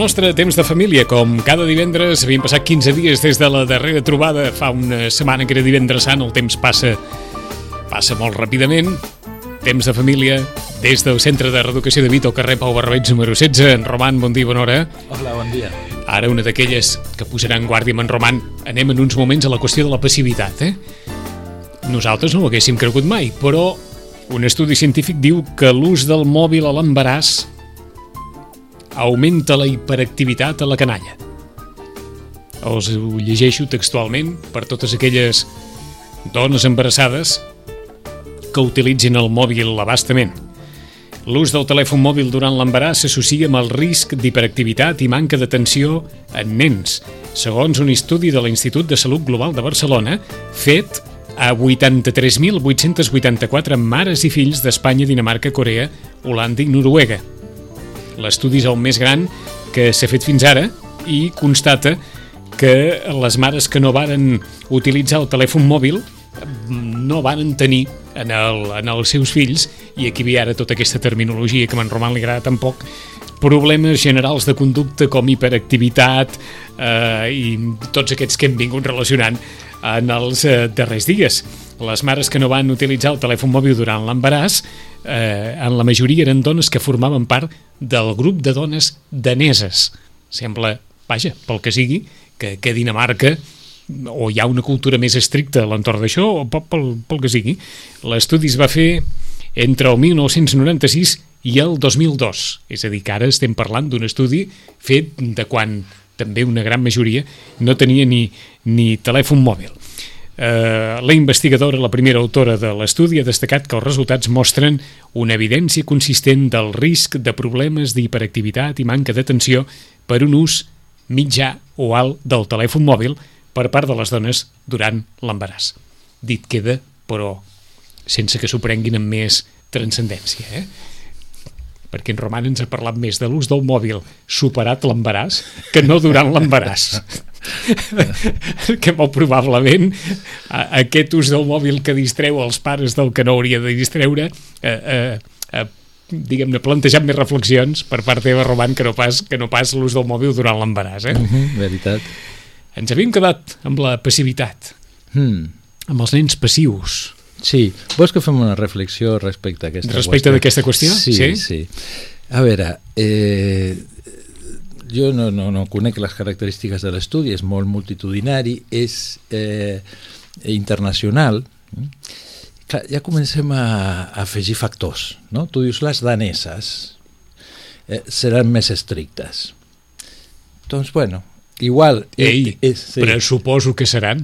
nostre temps de família, com cada divendres, havien passat 15 dies des de la darrera trobada, fa una setmana que era divendres sant, el temps passa, passa molt ràpidament. Temps de família, des del Centre de Reeducació de Vito, al carrer Pau Barbeig, número 16. En Roman, bon dia, bona hora. Hola, bon dia. Ara una d'aquelles que posaran guàrdia amb en Roman. Anem en uns moments a la qüestió de la passivitat, eh? Nosaltres no ho haguéssim cregut mai, però un estudi científic diu que l'ús del mòbil a l'embaràs augmenta la hiperactivitat a la canalla. Els ho llegeixo textualment per totes aquelles dones embarassades que utilitzin el mòbil abastament. L'ús del telèfon mòbil durant l'embaràs s'associa amb el risc d'hiperactivitat i manca d'atenció en nens, segons un estudi de l'Institut de Salut Global de Barcelona fet a 83.884 mares i fills d'Espanya, Dinamarca, Corea, Holanda i Noruega. L'estudi és el més gran que s'ha fet fins ara i constata que les mares que no varen utilitzar el telèfon mòbil no van tenir en, el, en els seus fills, i aquí ve ara tota aquesta terminologia que a en Roman li agrada tan poc, problemes generals de conducta com hiperactivitat eh, i tots aquests que hem vingut relacionant en els eh, darrers dies. Les mares que no van utilitzar el telèfon mòbil durant l'embaràs, eh, en la majoria eren dones que formaven part del grup de dones daneses. Sembla, vaja, pel que sigui, que, que Dinamarca o hi ha una cultura més estricta a l'entorn d'això, o pel, pel que sigui. L'estudi es va fer entre el 1996 i el 2002. És a dir, que ara estem parlant d'un estudi fet de quan també una gran majoria no tenia ni, ni telèfon mòbil. Eh, la investigadora, la primera autora de l'estudi, ha destacat que els resultats mostren una evidència consistent del risc de problemes d'hiperactivitat i manca d'atenció per un ús mitjà o alt del telèfon mòbil per part de les dones durant l'embaràs. Dit queda, però sense que s'ho prenguin amb més transcendència, eh? perquè en Roman ens ha parlat més de l'ús del mòbil superat l'embaràs que no durant l'embaràs. que molt probablement aquest ús del mòbil que distreu els pares del que no hauria de distreure eh, eh, eh, diguem-ne, plantejat més reflexions per part teva, Roman, que no pas, que no pas l'ús del mòbil durant l'embaràs. Eh? Uh -huh, veritat. Ens havíem quedat amb la passivitat, Hmm. amb els nens passius. Sí, vols que fem una reflexió respecte a aquesta Respecte qüestió? d'aquesta qüestió? Sí? sí, sí. A veure, eh, jo no, no, no conec les característiques de l'estudi, és molt multitudinari, és eh, internacional, Clar, ja comencem a, a afegir factors, no? Tu dius, les daneses eh, seran més estrictes. Doncs, bueno, igual... Ei, és, sí. però suposo que seran.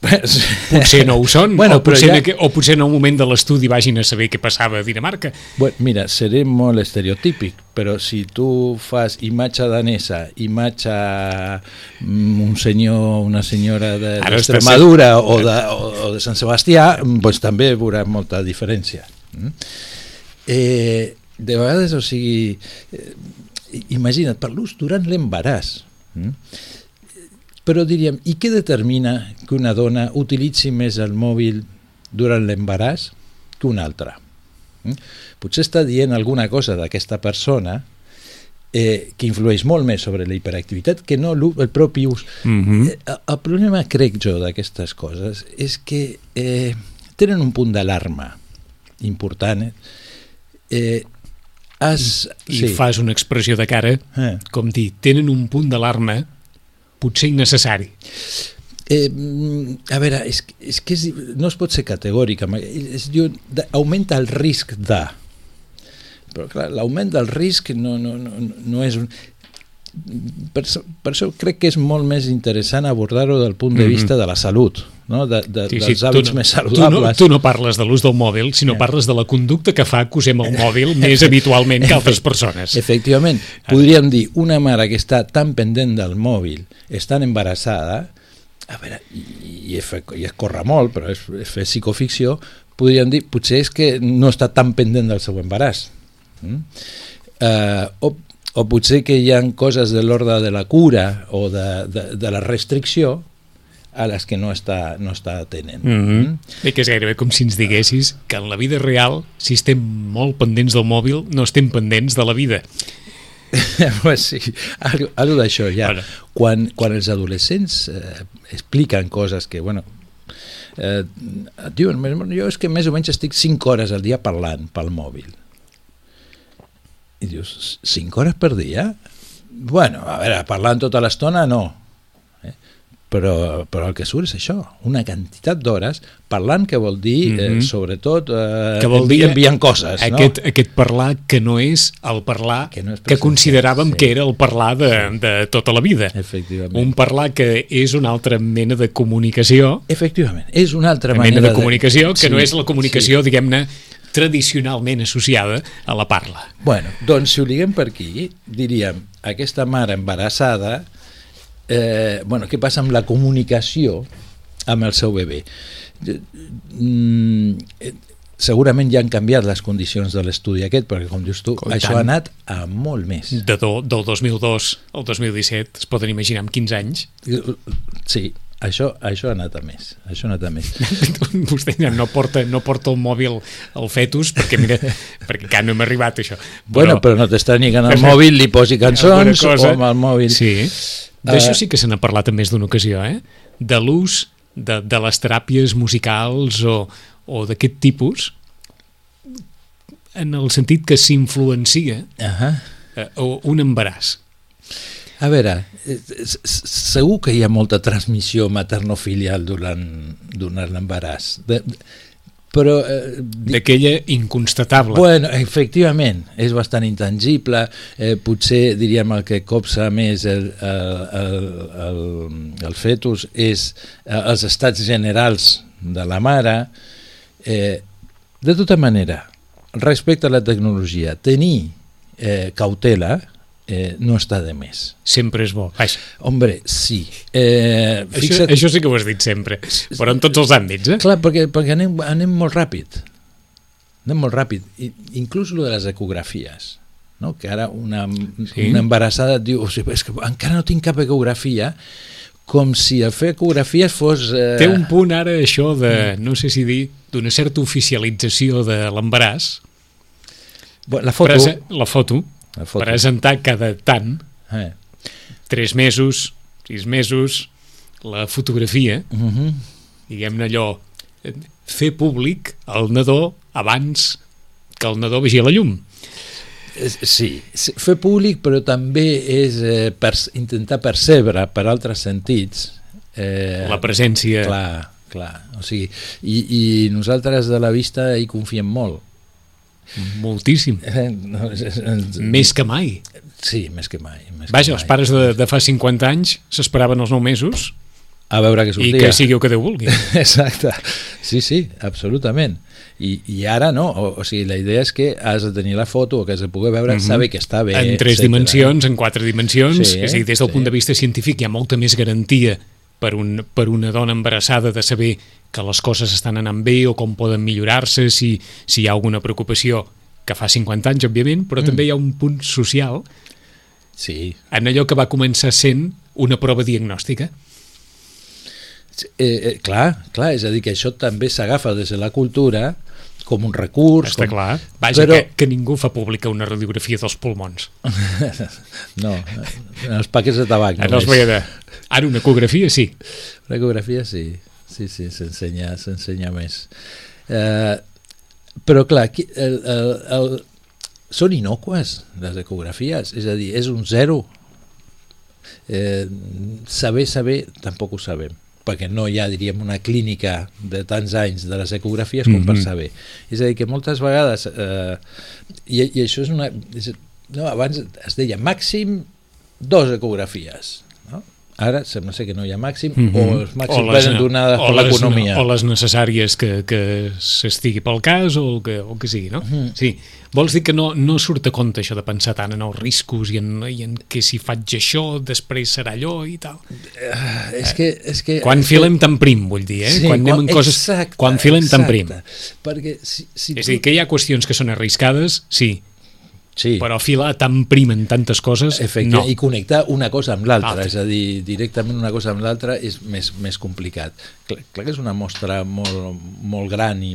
Pues, Potser no ho són, Bueno, o, potser ja... o potser en un moment de l'estudi vagin a saber què passava a Dinamarca. Bueno, mira, seré molt estereotípic, però si tu fas imatge danesa, imatge mm, un senyor, una senyora de- d'Extremadura o, de, o, o de Sant Sebastià, mm, doncs també veurà molta diferència. Mm? Eh, de vegades, o sigui, eh, imagina't, per l'ús durant l'embaràs, mm? Però diríem, i què determina que una dona utilitzi més el mòbil durant l'embaràs que una altra? Mm? Potser està dient alguna cosa d'aquesta persona eh, que influeix molt més sobre la hiperactivitat que no el propi ús. Mm -hmm. El- problema, crec jo, d'aquestes coses és que eh, tenen un punt d'alarma important. Eh? Eh, has, I fas una expressió de cara, Eh. com dir, tenen un punt d'alarma potser innecessari. Eh, mm, a veure, és, és que és, no es pot ser categòric. amb- Es diu, augmenta el risc de... Però clar, l'augment del risc no, no, no, no és un... Per, per això crec que és molt més interessant abordar-ho del punt de Mhm. vista de la salut, no? de, de, Sí, sí, dels hàbits no- més Tu no, saludables. tu no parles de l'ús del mòbil, sinó Ja. parles de la conducta que fa que usem el mòbil més habitualment que altres persones. Efectivament, podríem dir una mare que està tan pendent del mòbil, estan embarassada, a veure, i, i, és, i és córrer molt, però és, és fer psicoficció, podríem dir, potser és que no està tan pendent del seu embaràs. Mm? Uh, o, o potser que hi ha coses de l'ordre de la cura o de, de, de la restricció a les que no està, no està atenent. Mm Mm? -hmm. Bé, que és gairebé com si ens diguessis que en la vida real, si estem molt pendents del mòbil, no estem pendents de la vida. pues sí, algo, algo d'això ja. Bueno. Quan, quan els adolescents eh, expliquen coses que, bueno, eh, diuen, "Bueno, jo és que més o menys estic 5 hores al dia parlant pel mòbil. I dius, 5 hores per dia? Bueno, a veure, parlant tota l'estona no. Però, però el que surt és això, una quantitat d'hores parlant que vol dir, eh, Mhm. sobretot, eh, Que vol envi- dir enviant coses. Aquest, aquest parlar que no és el parlar Que no és que consideràvem sí. que era el parlar de, de tota la vida. no? Efectivament. Un parlar que és una altra mena de comunicació, Efectivament, és una altra una manera mena de comunicació que Sí, no és la comunicació, sí. diguem-ne, tradicionalment associada a la parla. Bueno, doncs si ho liguem per aquí, diríem, aquesta mare embarassada, eh, bueno, què passa amb la comunicació amb el seu bebè? Eh, mm, eh, segurament ja han canviat les condicions de l'estudi aquest, perquè com dius tu, i això tant. ha anat a molt més. De do, del 2002 al 2017, es poden imaginar amb 15 anys. Sí, això, això ha anat a més. Això ha anat a més. Vostè ja no porta, no porta el mòbil al fetus, perquè mira, perquè encara no hem arribat això. Bueno, però no t'estrani que en el mòbil li posi cançons cosa- o amb el mòbil... Sí. D'això Eh, sí que se n'ha parlat en més d'una ocasió, eh? De l'ús de, de les teràpies musicals o, o d'aquest tipus en el sentit que s'influencia Ahà. eh, o un embaràs. A veure, eh, segur que hi ha molta transmissió maternofilial durant, durant l'embaràs. Però, eh, D'aquella inconstatable. bueno, efectivament, és bastant intangible. Eh, potser, diríem, el que copsa més el, el, el, el, el fetus és eh, els estats generals de la mare. Eh, de tota manera, respecte a la tecnologia, tenir eh, cautela eh, no està de més. Sempre és bo. Vaja, Hombre, sí. Eh, això, fixa't, això sí que ho has dit sempre, però en tots els àmbits, eh? Clar, perquè, perquè anem, anem molt ràpid. Anem molt ràpid. I, inclús lo de les ecografies. No? Que ara una, Sí. una embarassada et diu o sigui, és que encara no tinc cap ecografia com si el fer ecografies fos... Eh... Té un punt ara això de, no sé si dir, d'una certa oficialització de l'embaràs, La foto... Foto, La foto. Presentar cada tant, Eh. tres mesos, sis mesos, la fotografia, Uh -huh. diguem-ne allò, fer públic el nadó abans que el nadó vegi la llum. Sí, sí, fer públic però també és eh, per, intentar percebre per altres sentits eh, La presència... Clar, clar. O sigui, i, i nosaltres de la vista hi confiem molt. Moltíssim. Eh, no, és, és, és, Més que mai. Sí, més que mai. Més Vaja, que els mai. pares de, de fa 50 anys s'esperaven els 9 mesos A veure què i sortia. que sigui el que Déu vulgui. Exacte. Sí, sí, absolutament. I, i ara no, o, o sigui, la idea és que has de tenir la foto o que has de poder veure, Mhm. saber que està bé, en tres etcètera. dimensions, en quatre dimensions, Sí, és a dir, des del sí. punt de vista científic hi ha molta més garantia per, un, per una dona embarassada de saber que les coses estan anant bé o com poden millorar-se, si, si hi ha alguna preocupació que fa 50 anys, òbviament, però Mm. també hi ha un punt social Sí, en allò que va començar sent una prova diagnòstica. eh, eh, clar, clar, és a dir, que això també s'agafa des de la cultura com un recurs. Està com... clar. Vaja, Però- que, que ningú fa pública una radiografia dels pulmons. No, en els paquets de tabac. Ara els de... Ara una ecografia, sí. L'ecografia sí, sí, sí, s'ensenya s'ensenya més. Eh, però clar, aquí, el, el, el, són inocues les ecografies, és a dir, és un zero. Eh, saber, saber, tampoc ho sabem. Perquè no hi ha, diríem, una clínica de tants anys de les ecografies com mm -hmm. per saber. És a dir, que moltes vegades, eh, i, i això és una... És, no, abans es deia màxim dos ecografies, Ara sembla ser que no hi ha màxim mm -hmm. o els màxims o les, venen donades per l'economia. O les necessàries que, que s'estigui pel cas o el que, o que sigui, no? Mm -hmm. Sí. Vols dir que no, no surt a compte això de pensar tant en els riscos i en, i en que si faig això després serà allò i tal? Uh, és que... És que quan és filem que... tan prim, vull dir, eh? Sí, quan anem quan, en coses... Exacte, quan filem exacte, tan prim. Perquè si, si és a dir, que hi ha qüestions que són arriscades, sí, Sí. Però filar tan prim en tantes coses, Efecte, no. I connectar una cosa amb l'altra, és a dir, directament una cosa amb l'altra és més, més complicat. Clar, clar que és una mostra molt, molt gran i...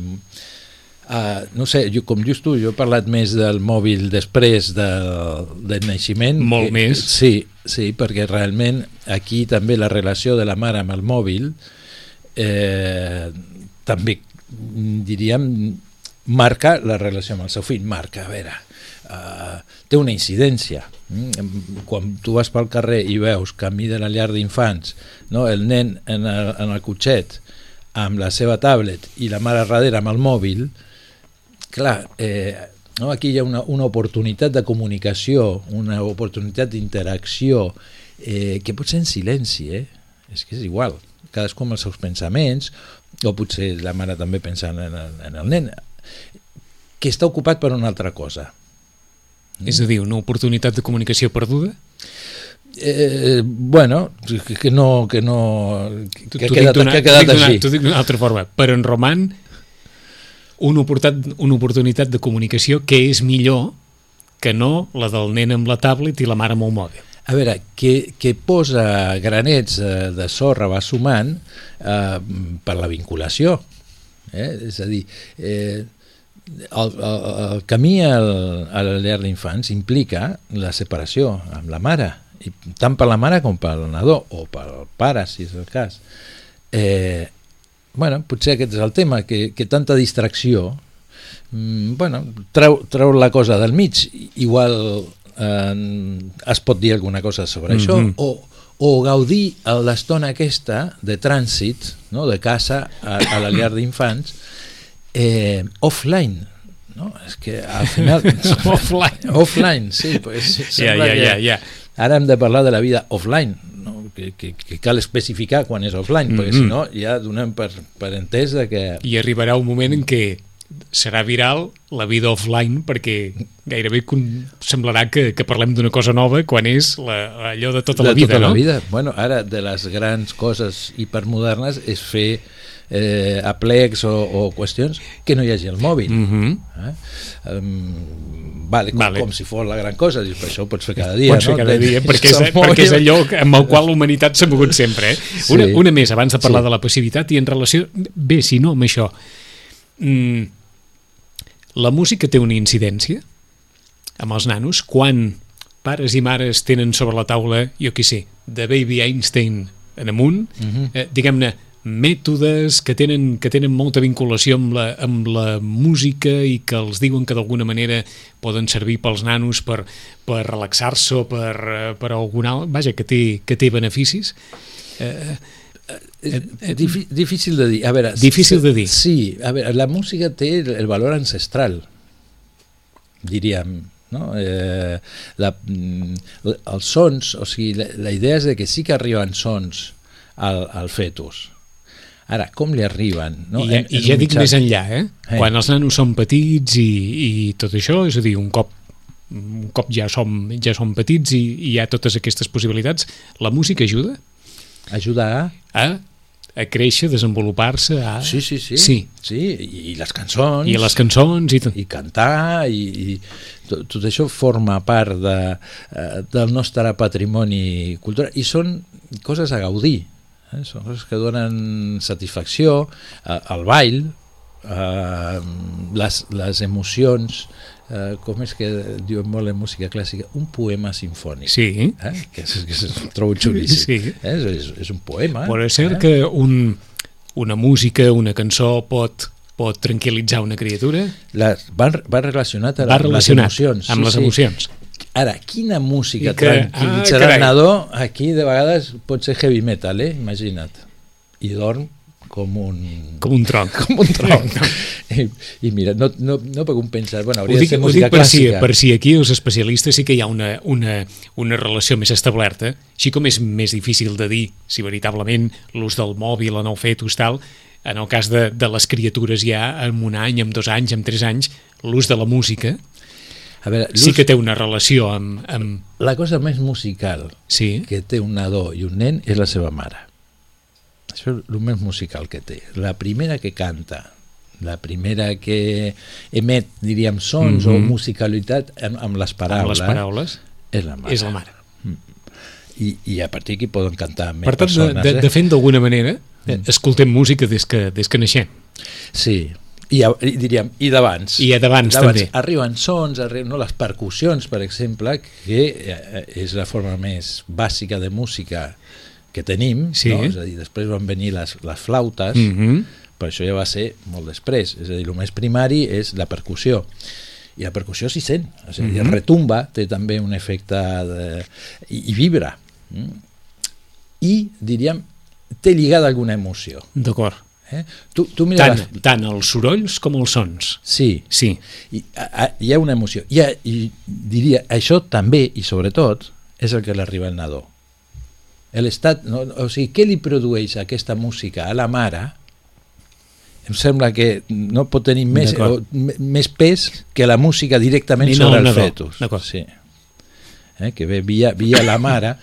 Uh, no sé, jo, com just tu, jo he parlat més del mòbil després del, del naixement. Molt que, més. Sí, sí, perquè realment aquí també la relació de la mare amb el mòbil eh, també, diríem, marca la relació amb el seu fill. Marca, a veure, Uh, té una incidència. Mm? Quan tu vas pel carrer i veus camí de la llar d'infants, no? el nen en el, en el cotxet amb la seva tablet i la mare darrere amb el mòbil, clar, eh, no? aquí hi ha una, una oportunitat de comunicació, una oportunitat d'interacció eh, que pot ser en silenci, eh? és que és igual, cadascú amb els seus pensaments, o potser la mare també pensant en el, en el nen, que està ocupat per una altra cosa Mm. És a dir, una oportunitat de comunicació perduda? Eh, bueno, que no... Que no que, ha quedat, que ha quedat així. T'ho dic d'una altra forma. Per en Roman, una oportunitat, una oportunitat de comunicació que és millor que no la del nen amb la tablet i la mare amb el mòbil. A veure, que, que posa granets eh, de sorra, va sumant eh, per la vinculació. Eh? És a dir, eh, el, el, el camí al, a la llar d'infants implica la separació amb la mare, i tant per la mare com pel nadó, o pel pare, si és el cas. Eh, bueno, potser aquest és el tema, que, que tanta distracció mm, bueno, treu, treu la cosa del mig. Igual eh, es pot dir alguna cosa sobre mm -hmm. això, o, o gaudir l'estona aquesta de trànsit, no? de casa a, a la llar d'infants, eh, offline, no? És que al final... offline. offline, sí. Pues, ja, ja, ja, ja. Ara hem de parlar de la vida offline, no? que, que, que cal especificar quan és offline, mm -hmm. perquè si no ja donem per, per entès de que... I arribarà un moment en què serà viral la vida offline perquè gairebé semblarà que, que parlem d'una cosa nova quan és la, allò de tota de la vida, tota no? la vida. Bueno, ara, de les grans coses hipermodernes és fer eh, aplecs o, o qüestions que no hi hagi el mòbil. Mm -hmm. eh? um, vale, com, Vale. com si fos la gran cosa, dius, per això ho pots fer cada dia. Pots fer no? cada dia, perquè és, perquè és allò amb el qual la humanitat s'ha mogut sempre. Eh? Sí. Una, una més, abans de parlar Sí. de la passivitat i en relació... Bé, si no, amb això... Mm, la música té una incidència amb els nanos quan pares i mares tenen sobre la taula, jo què sé, de Baby Einstein en amunt, Mhm. eh, diguem-ne, mètodes que tenen, que tenen molta vinculació amb la, amb la música i que els diuen que d'alguna manera poden servir pels nanos per, per relaxar-se o per, eh, per alguna. Vaja, que té, que té beneficis. Eh, És Difí difícil de dir. A veure, Difícil de dir. Sí, a veure, la música té el, el valor ancestral, diríem, no? Eh, la, mm, els sons, o sigui, la, la idea és de que sí que arriben sons al, al fetus. Ara, com li arriben? No? I, En- I en ja un dic mitjà- més enllà, eh? Eh. Quan els nanos són petits i, i tot això, és a dir, un cop un cop ja som, ja som petits i, i hi ha totes aquestes possibilitats, la música ajuda Ajuda a... a, a créixer, desenvolupar-se, a... Sí, sí, sí. Sí. sí i, i les cançons. I les cançons i i cantar i, i tot, tot això forma part de, eh, del nostre patrimoni cultural i són coses a gaudir eh? són coses que donen satisfacció eh, el ball eh, les, les emocions eh, com és que diuen molt en música clàssica un poema sinfònic Sí, eh? que, és, que és, trobo xulíssim Sí. eh? és, és, és un poema Pot ser eh? que un, una música, una cançó pot, pot tranquil·litzar una criatura? Les, va, va relacionat Va les relacionat emocions amb les emocions. Ara, quina música I que- tranquil·litzarà ah, nadó? Aquí de vegades pot ser heavy metal, eh? Imagina't. i dorm com un... Com un tronc. Com un tronc. I, i mira, no, no, no puc pensar... Bueno, Ho hauria dic, de ser ho música per, si, clàssica. per si aquí els especialistes sí que hi ha una, una, una relació més establerta, així com és més difícil de dir si veritablement l'ús del mòbil en el fetus tal, en el cas de, de les criatures ja en un any, en dos anys, en tres anys, l'ús de la música A veure, sí que té una relació amb... amb La cosa més musical sí, que té un nadó i un nen és la seva mare. Això és el més musical que té. La primera que canta, la primera que emet, diríem, sons Mhm. o musicalitat amb, amb les amb paraules, les paraules, és la mare. és la mare. I, I a partir d'aquí poden cantar més Per tant, de, persones. de, eh? de fet, d'alguna manera, eh, Mm. escoltem música des que, des que naixem. Sí, i, i diríem, i d'abans. I d'abans, també. Arriben sons, arriben no, les percussions, per exemple, que eh, és la forma més bàsica de música que tenim, Sí. no? és a dir, després van venir les, les flautes, Mm -hmm. però això ja va ser molt després, és a dir, el més primari és la percussió, i la percussió s'hi sent, és a dir, Mhm. retumba, té també un efecte de... i, i vibra, mm? i diríem, té lligada alguna emoció. D'acord. Eh? Tu, tu mira Tant, les- tant els sorolls com els sons. Sí, Sí, i, a, a, hi ha una emoció. Hi ha, I diria, això també, i sobretot, és el que li arriba al nadó. L'estat, no, o sigui, què li produeix aquesta música a la mare em sembla que no pot tenir més, o, més pes que la música directament Ni no sobre el nadó. fetus. D'acord. Sí. Eh, que ve via, via la mare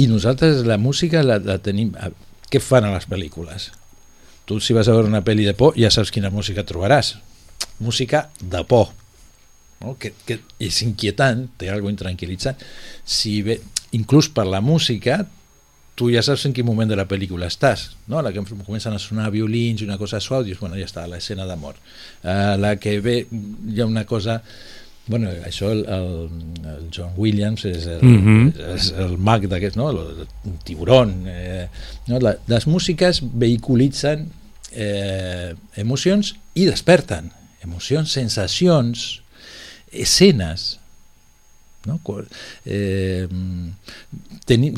i nosaltres la música la, la tenim... a- Què fan a les pel·lícules? Tu si vas a veure una pel·li de por ja saps quina música trobaràs. Música de por. No? Que, que és inquietant, té alguna intranquil·litzant. Si ve, inclús per la música tu ja saps en quin moment de la pel·lícula estàs, no? la que comencen a sonar violins i una cosa suau, dius, bueno, ja està, l'escena d'amor. Uh, la que ve, hi ha una cosa... Bueno, això el, el, el John Williams és el, Mhm. és el mag d'aquest, no? El, el tiburon. Eh, no? La, les músiques vehiculitzen eh, emocions i desperten emocions, sensacions, escenes no? Eh, tenim,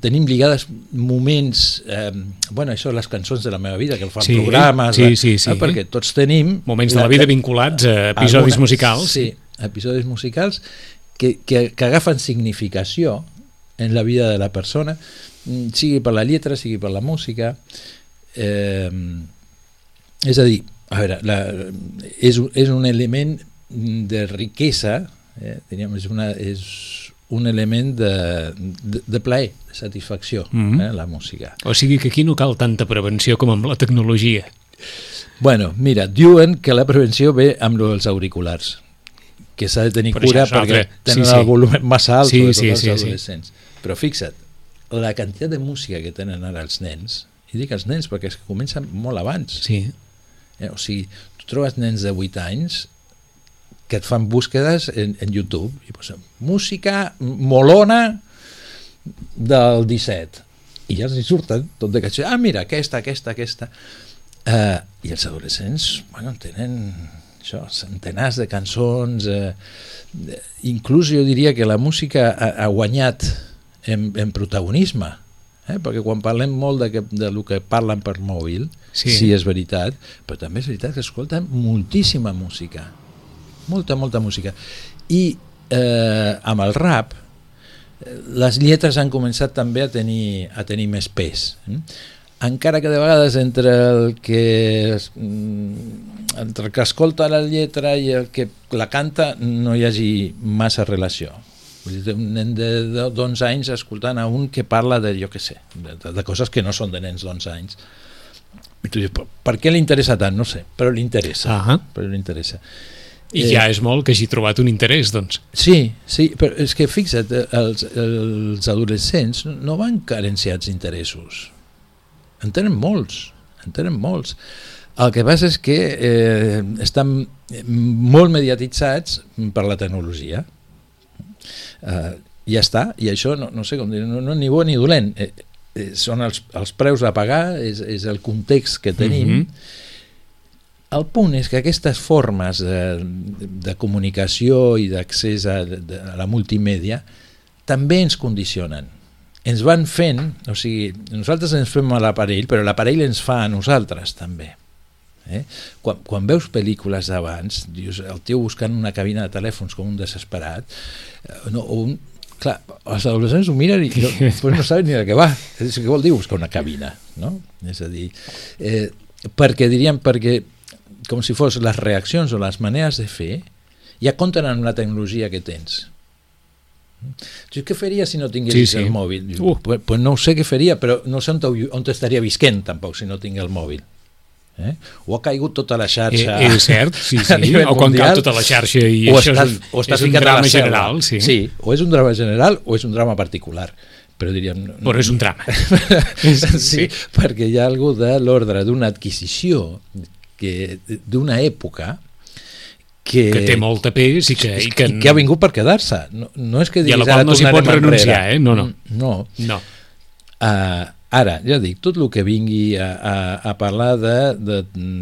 tenim lligades moments eh, bueno, això les cançons de la meva vida que el fan Sí, programes sí, eh, sí, sí. eh, perquè tots tenim moments de la vida vinculats a episodis alguna- musicals. sí, episodis musicals que, que, que agafen significació en la vida de la persona mm, sigui per la lletra, sigui per la música eh, és a dir a veure, la, és, és un element de riquesa eh, diríem, és, una, és un element de, de, de plaer, de satisfacció, Mhm. eh, la música. O sigui que aquí no cal tanta prevenció com amb la tecnologia. Bueno, mira, diuen que la prevenció ve amb lo dels auriculars, que s'ha de tenir Però cura perquè altre. tenen Sí, sí. el volum massa alt, Sí, sobretot sí, els sí, sí. adolescents. Però fixa't, la quantitat de música que tenen ara els nens, i dic els nens perquè és que comencen molt abans, Sí. eh? o sigui, tu trobes nens de 8 anys que et fan búsquedes en, en YouTube i posen música molona del 17 i ja els hi surten tot de que ah mira aquesta, aquesta, aquesta uh, i els adolescents bueno, tenen això, centenars de cançons eh, inclús jo diria que la música ha, ha guanyat en, en protagonisme eh? perquè quan parlem molt de, que, de lo que parlen per mòbil Sí. sí. és veritat però també és veritat que escolten moltíssima música molta, molta música i eh, amb el rap eh, les lletres han començat també a tenir, a tenir més pes eh? Encara que de vegades entre el que mm, entre el que escolta la lletra i el que la canta no hi hagi massa relació Vull dir, un nen de de- d'11 anys escoltant a un que parla de, jo què sé, de, de, de coses que no són de nens d'11 anys i tu dius, per, per què li interessa tant? No sé, però li interessa Ah però li interessa I Eh, ja és molt que hagi trobat un interès, doncs. Sí, sí, però és que fixa't, eh, els, els adolescents no van carenciats d'interessos. En tenen molts, en tenen molts. El que passa és que eh, estan molt mediatitzats per la tecnologia. Eh, ja està, i això no, no sé com dir, no, no ni bo ni dolent. Eh, eh, són els, els preus a pagar, és, és el context que tenim, Mhm. el punt és que aquestes formes de, de comunicació i d'accés a, de- a la multimèdia també ens condicionen. Ens van fent, o sigui, nosaltres ens fem a l'aparell, però l'aparell ens fa a nosaltres també. Eh? Quan, quan veus pel·lícules d'abans, dius el tio buscant una cabina de telèfons com un desesperat, eh, no, o un, clar, els adolescents ho miren i no, després no saben ni de què va. És què vol dir buscar una cabina, no? És a dir, eh, perquè diríem, perquè com si fos les reaccions o les maneres de fer ja compten amb la tecnologia que tens. Jo, què faria si no tinguessis Sí, sí. el mòbil? Diu, Uh. pues, pues no sé què faria, però no sé on, on estaria visquent tampoc si no tinc el mòbil. Eh? O ha caigut tota la Eh, xarxa és cert, sí, sí. O quan mundial, cau tota la xarxa i o això està, és un, o està és un drama general, sí. sí, o és un drama general o és un drama particular però diríem... no- Però és un drama. sí, Sí. perquè hi ha algú de l'ordre d'una adquisició que d'una època que, que té molta pes i que, i i que, que ha vingut per quedar-se. No, no és que I a la diguis, qual no s'hi pot renunciar, enrere. eh? No, no. No. No. Uh, ara, ja dic, tot el que vingui a, a, a parlar de, de,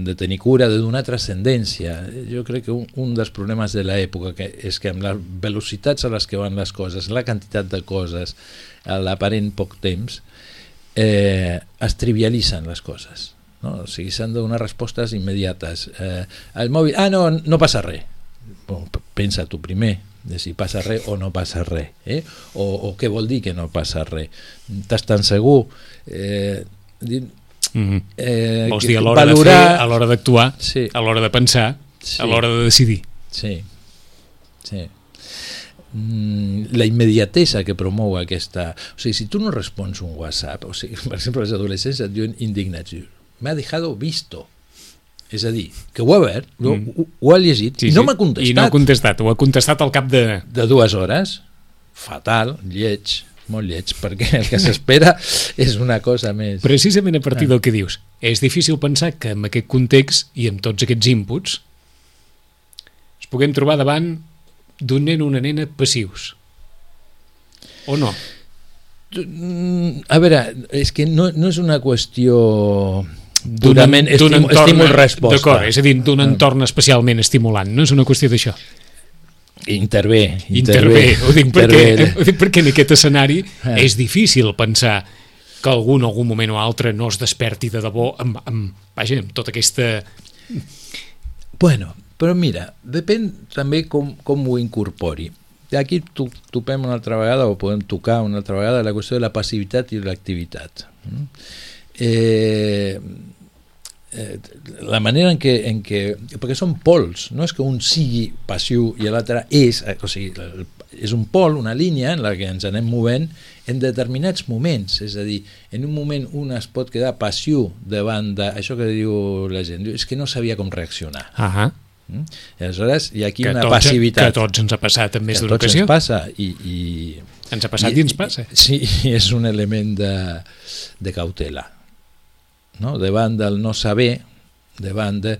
de tenir cura, de donar transcendència, jo crec que un, un dels problemes de l'època que és que amb les velocitats a les que van les coses, la quantitat de coses, l'aparent poc temps, eh, es trivialitzen les coses. No? O sigui, s'han de donar respostes immediates. Eh, el mòbil, ah, no, no passa res. Bon, pensa tu primer de si passa res o no passa res eh? o, o què vol dir que no passa res estàs tan segur eh, di- Mm -hmm. eh, Vols dir a l'hora de fer, a l'hora d'actuar, Sí. a l'hora de pensar, Sí. a l'hora de decidir. Sí, sí. Mm, la immediatesa que promou aquesta... O sigui, si tu no respons un WhatsApp, o sigui, per exemple, els adolescents et diuen indignats, m'ha dejado visto. És a dir, que ho ha verd, ho, Mm. ho, ho ha llegit i no m'ha contestat. I no ha contestat, ho ha contestat al cap de... de dues hores, fatal, lleig, molt lleig, perquè el que s'espera és una cosa més... Precisament a partir Ah. del que dius, és difícil pensar que en aquest context i amb tots aquests inputs ens puguem trobar davant d'un nen o una nena passius. O no? Mm, A veure, és que no, no és una qüestió D'un- purament d'un estímul, entorn- estímul-resposta. D'acord, és a dir, d'un entorn especialment estimulant, no és una qüestió d'això. Intervé, Intervé, ho dic perquè, intervé. ho dic perquè en aquest escenari Ah. és difícil pensar que algú en algun moment o altre no es desperti de debò amb, amb, vaja, amb tota aquesta... Bueno, però mira, depèn també com, com ho incorpori. Aquí to, topem una altra vegada, o podem tocar una altra vegada, la qüestió de la passivitat i l'activitat. Mm? Eh, eh, la manera en què, en què... Perquè són pols, no és que un sigui passiu i l'altre és, eh, o sigui, és un pol, una línia en la que ens anem movent en determinats moments, és a dir, en un moment un es pot quedar passiu davant d'això que diu la gent, és que no sabia com reaccionar. Ah Mm? I aleshores hi ha aquí que, una tots, passivitat. que tots ens ha passat en més que d'una ocasió. ens passa i, i, Ens ha passat i, ens passa. Sí, és un element de, de cautela. No? Davant del no saber, davant de...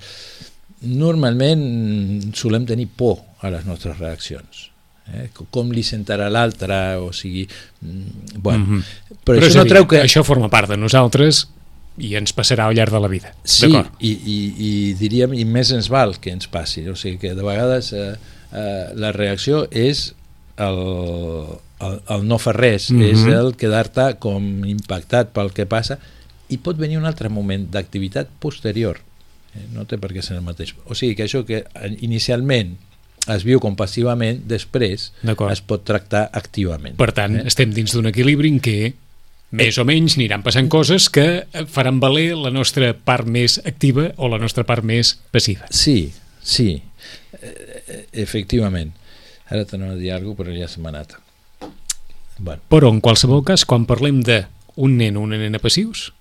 Normalment solem tenir por a les nostres reaccions. Eh? Com li sentarà l'altre, o sigui... mm, Bueno, Mhm. però, és això no treu que... Això forma part de nosaltres i ens passarà al llarg de la vida. Sí, i, i, i diríem, i més ens val que ens passi, o sigui que de vegades eh, eh, la reacció és el, el, el no fer res, mm Mhm. -hmm. és el quedar-te com impactat pel que passa i pot venir un altre moment d'activitat posterior, eh, no té per què ser el mateix. O sigui que això que eh, inicialment es viu com passivament, després es pot tractar activament. Per tant, eh? estem dins d'un equilibri en què més o menys aniran passant coses que faran valer la nostra part més activa o la nostra part més passiva. Sí, sí, eh, eh, efectivament. Ara t'anava a dir alguna cosa, però ja se m'ha anat. Bueno, Però, en qualsevol cas, quan parlem de un nen o una nena passius,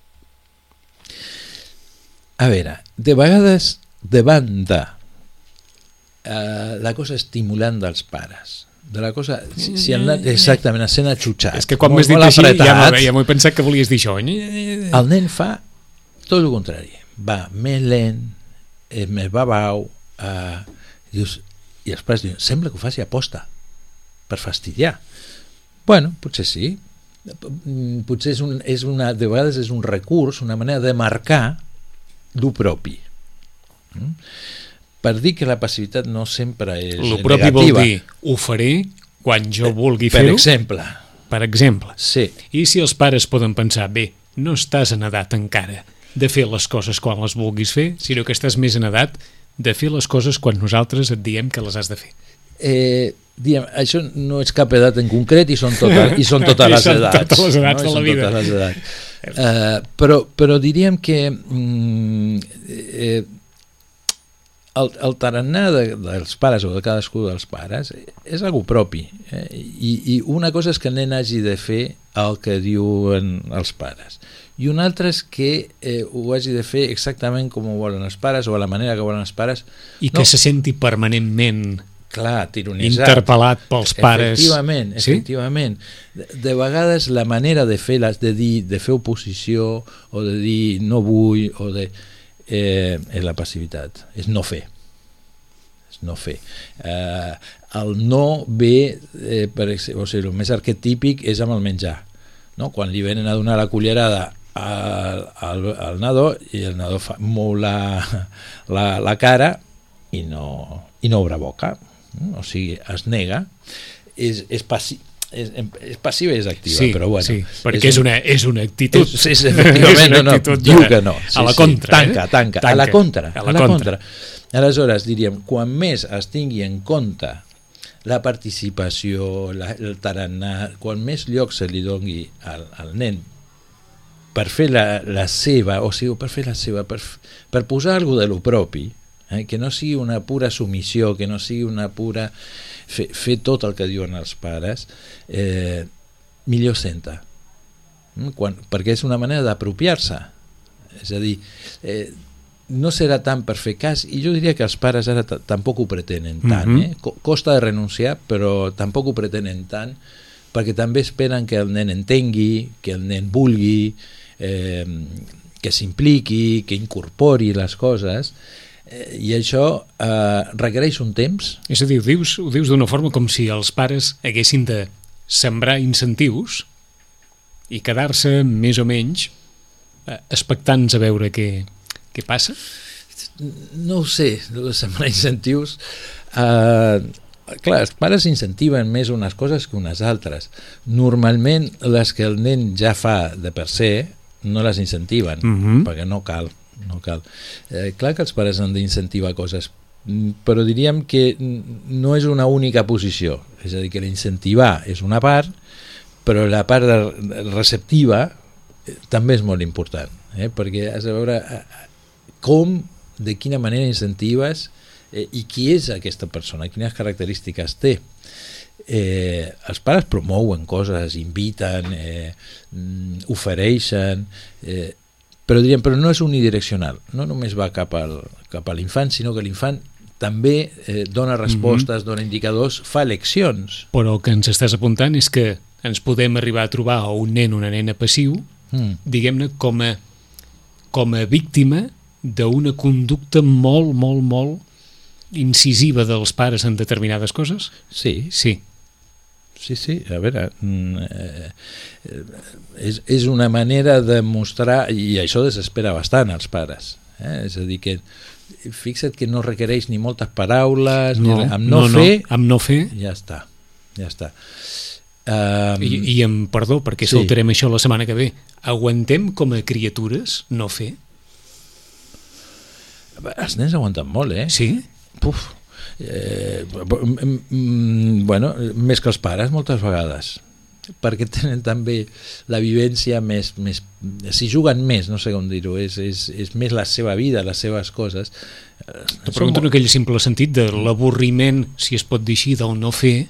a veure, de vegades davant de eh, la cosa estimulant dels pares, de la cosa, si, si han anat exactament sent atxutxats, és que quan m'has dit així ja ja m'ho he pensat que volies dir això. el nen fa tot el contrari, va més lent, és més babau, eh, dius, i els pares diuen, sembla que ho faci aposta, per fastidiar. Bueno, potser sí, Mm, potser és, un, és una, de vegades és un recurs, una manera de marcar lo propi. Mm? Per dir que la passivitat no sempre és El propi vol negativa. dir, ho faré quan jo vulgui per fer-ho. exemple, per exemple. Sí, I si els pares poden pensar, bé, no estàs en edat encara de fer les coses quan les vulguis fer, sinó que estàs més en edat de fer les coses quan nosaltres et diem que les has de fer. Eh, diem, això no és cap edat en concret i són, tota, i són totes les són edats. totes les edats no? De la vida. Totes les edats. Uh, però, però diríem que mm, eh, el, el tarannà de, dels pares o de cadascú dels pares és algo propi eh? I, i una cosa és que el nen hagi de fer el que diuen els pares i una altra és que eh, ho hagi de fer exactament com ho volen els pares o a la manera que volen els pares I que No. se senti permanentment clar, tironitzat interpel·lat pels pares. Efectivament, Sí? efectivament. De, de vegades la manera de fer les de dir, de fer oposició o de dir no vull o de eh, és la passivitat, és no fer. És no fer. Eh, el no ve, eh, per, o sigui, el més arquetípic és amb el menjar. No? Quan li venen a donar la cullerada al, al, al nadó i el nadó fa, mou la, la, la cara i no, i no obre boca? O sigui, es nega és, és, passi, és, és passiva i és activa Sí, però bueno, sí, perquè és, un- una, és una actitud. és, és, efectivament, És una no, no, actitud diu que no. a la contra, tanca, eh? tanca, Tanca. a la contra. A la contra. Aleshores, diríem, quan més es tingui en compte la participació, la, el tarannà, quan més lloc se li dongui al, al nen per fer la, la seva, o sigui, per fer la seva, per, per posar alguna de lo propi, eh? que no sigui una pura submissió, que no sigui una pura fer, fer tot el que diuen els pares, eh, millor senta. Mm, Quan, perquè és una manera d'apropiar-se. És a dir, eh, no serà tant per fer cas, i jo diria que els pares ara ta- tampoc ho pretenen tant. Mhm. eh? Co- Costa de renunciar, però tampoc ho pretenen tant, perquè també esperen que el nen entengui, que el nen vulgui, eh, que s'impliqui, que incorpori les coses, i això eh, requereix un temps És a dir, ho dius, ho dius d'una forma com si els pares haguessin de sembrar incentius i quedar-se més o menys eh, expectants a veure què, què passa. no ho sé, sembrar incentius eh, clar, els pares incentiven més unes coses que unes altres normalment les que el nen ja fa de per se no les incentiven Mhm. perquè no cal no cal. Eh, clar que els pares han d'incentivar coses mm, però diríem que no és una única posició és a dir, que l'incentivar és una part però la part receptiva eh, també és molt important eh? perquè has de veure eh, com, de quina manera incentives eh, i qui és aquesta persona, quines característiques té. Eh, els pares promouen coses, inviten, eh, mm, ofereixen, eh, però diríem, però no és unidireccional, no només va cap, al, cap a l'infant, sinó que l'infant també eh, dona respostes, dona indicadors, fa eleccions. Però el que ens estàs apuntant és que ens podem arribar a trobar a un nen o una nena passiu, Mm. diguem-ne, com a, com a víctima d'una conducta molt, molt, molt incisiva dels pares en determinades coses? Sí, Sí. Sí, sí, a veure, mm, eh, és, és una manera de mostrar, i això desespera bastant als pares, eh? és a dir, que fixa't que no requereix ni moltes paraules, ni res. amb no, fer, amb no fer ja està, ja està. Um, I, i amb perdó, perquè Sí. saltarem això la setmana que ve, aguantem com a criatures no fer? els nens aguanten molt, eh? Sí? Puf, eh, mm, mm, bueno, més que els pares moltes vegades. Perquè tenen també la vivència més, més si juguen més, no sé com dir-ho és, és, és més la seva vida, les seves coses. Eh, Te pregunto en aquell simple sentit de l'avorriment, si es pot dir així, del no fer.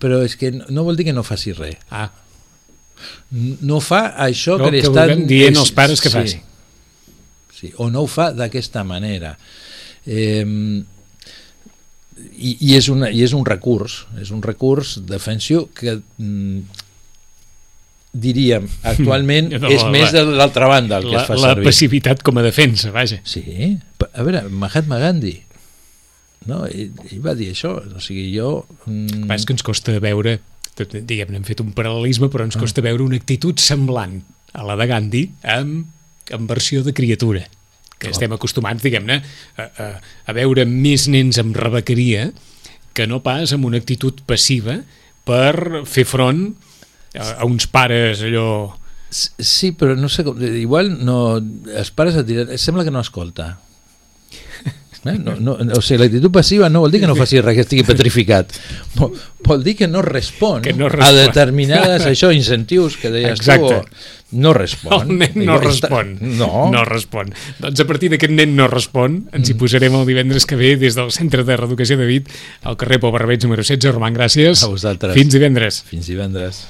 però és que no, no vol dir que no faci res. Ah, no fa això No, que li que estan dient és- pares que sí, faci. sí, o no ho fa d'aquesta manera. Eh, i, i, és una, i és un recurs és un recurs defensiu que mm, diríem actualment No, és la- més de l'altra banda el que la, es fa la servir passivitat com a defensa, vaja. sí, a veure, Mahatma Gandhi no? Ell, ell va dir això o sigui, jo mm. És que ens costa veure, diguem-ne, hem fet un paral·lelisme, però Ah. ens costa veure una actitud semblant a la de Gandhi amb, amb versió de criatura que Clar. estem acostumats, diguem-ne, a, a, a veure més nens amb rebequeria que no pas amb una actitud passiva per fer front a, a uns pares allò... Sí, però no sé com... Igual no... Els pares et diran... Sembla que no escolta. Eh? No, no, o sigui, l'actitud passiva no vol dir que no faci res, que estigui petrificat. Vol, vol dir que no respon, Que no a respon. determinades això, incentius que deies Exacte. tu. No respon. El nen no respon. No. no respon. Doncs a partir d'aquest nen no respon, ens hi posarem el divendres que ve des del Centre de Reeducació de Vit al carrer Pau Barbeig número 16. Roman, gràcies. A vosaltres. Fins divendres. Fins divendres.